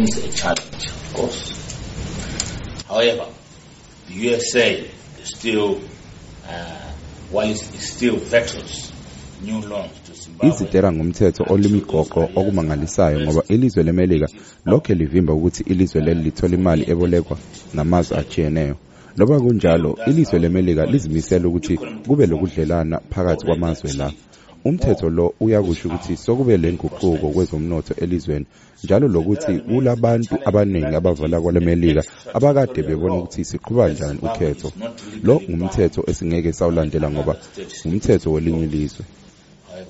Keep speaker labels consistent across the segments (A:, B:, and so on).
A: remains a challenge, of course. However, the USA still, uh, while it still Zimbabwe,
B: izitera ngumthetho olimigoqo okumangalisayo ngoba ilizwe lemelika lokhe livimba ukuthi ilizwe leli lithola imali ebolekwa namazwe ajiyeneyo loba kunjalo ilizwe lemelika lizimisela ukuthi kube lokudlelana phakathi kwamazwe la. Umthetho lo uyakusho ukuthi sokube le nguquko kwezomnotho elizweni njalo lokuthi kulabantu abaningi abavela kwale melika abakade bebona ukuthi siqhuba njani ukhetho lo ngumthetho esingeke sawulandela ngoba ngumthetho welinye ilizwe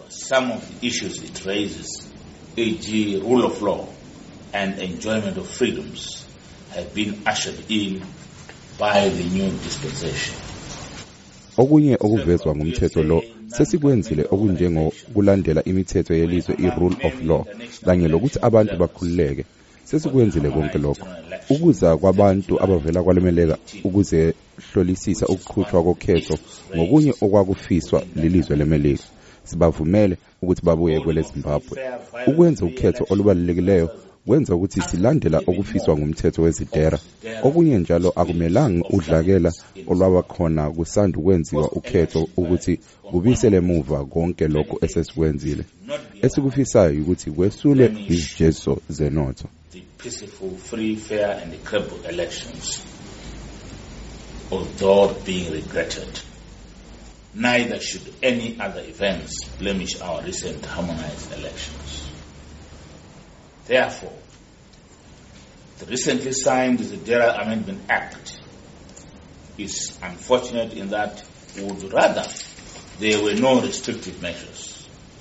A: some of the issues it raises, e.g., rule of law and enjoyment of freedoms, have been ushered in by the new dispensation.
B: okunye okuvezwa ngumthetho lo sesikwenzile okunjengokulandela imithetho yelizwe i-rule of law kanye lokuthi abantu bakhululeke. Sesikwenzile konke lokho. Ukuza kwabantu abavela kwalemeleka ukuze hlolisisa ukuqhutshwa kokhetho ngokunye okwakufiswa lilizwe lemelika. Sibavumele ukuthi babuye kwele zimbabwe ukwenza ukhetho olubalulekileyo kwenza ukuthi silandela okufiswa ngumthetho wezidera okunye njalo akumelanga udlakela olwaba khona kusanda ukwenziwa ukhetho ukuthi kubisele emuva konke lokho esesikwenzile esikufisayo ukuthi kwesulwe izijeziso zenotho
A: The peaceful, free, fair, and credible elections, although being regretted. Neither should any other events blemish our recent harmonized elections. Therefore, the recently signed Zedera Amendment Act is unfortunate in that we would rather there were no restrictive measures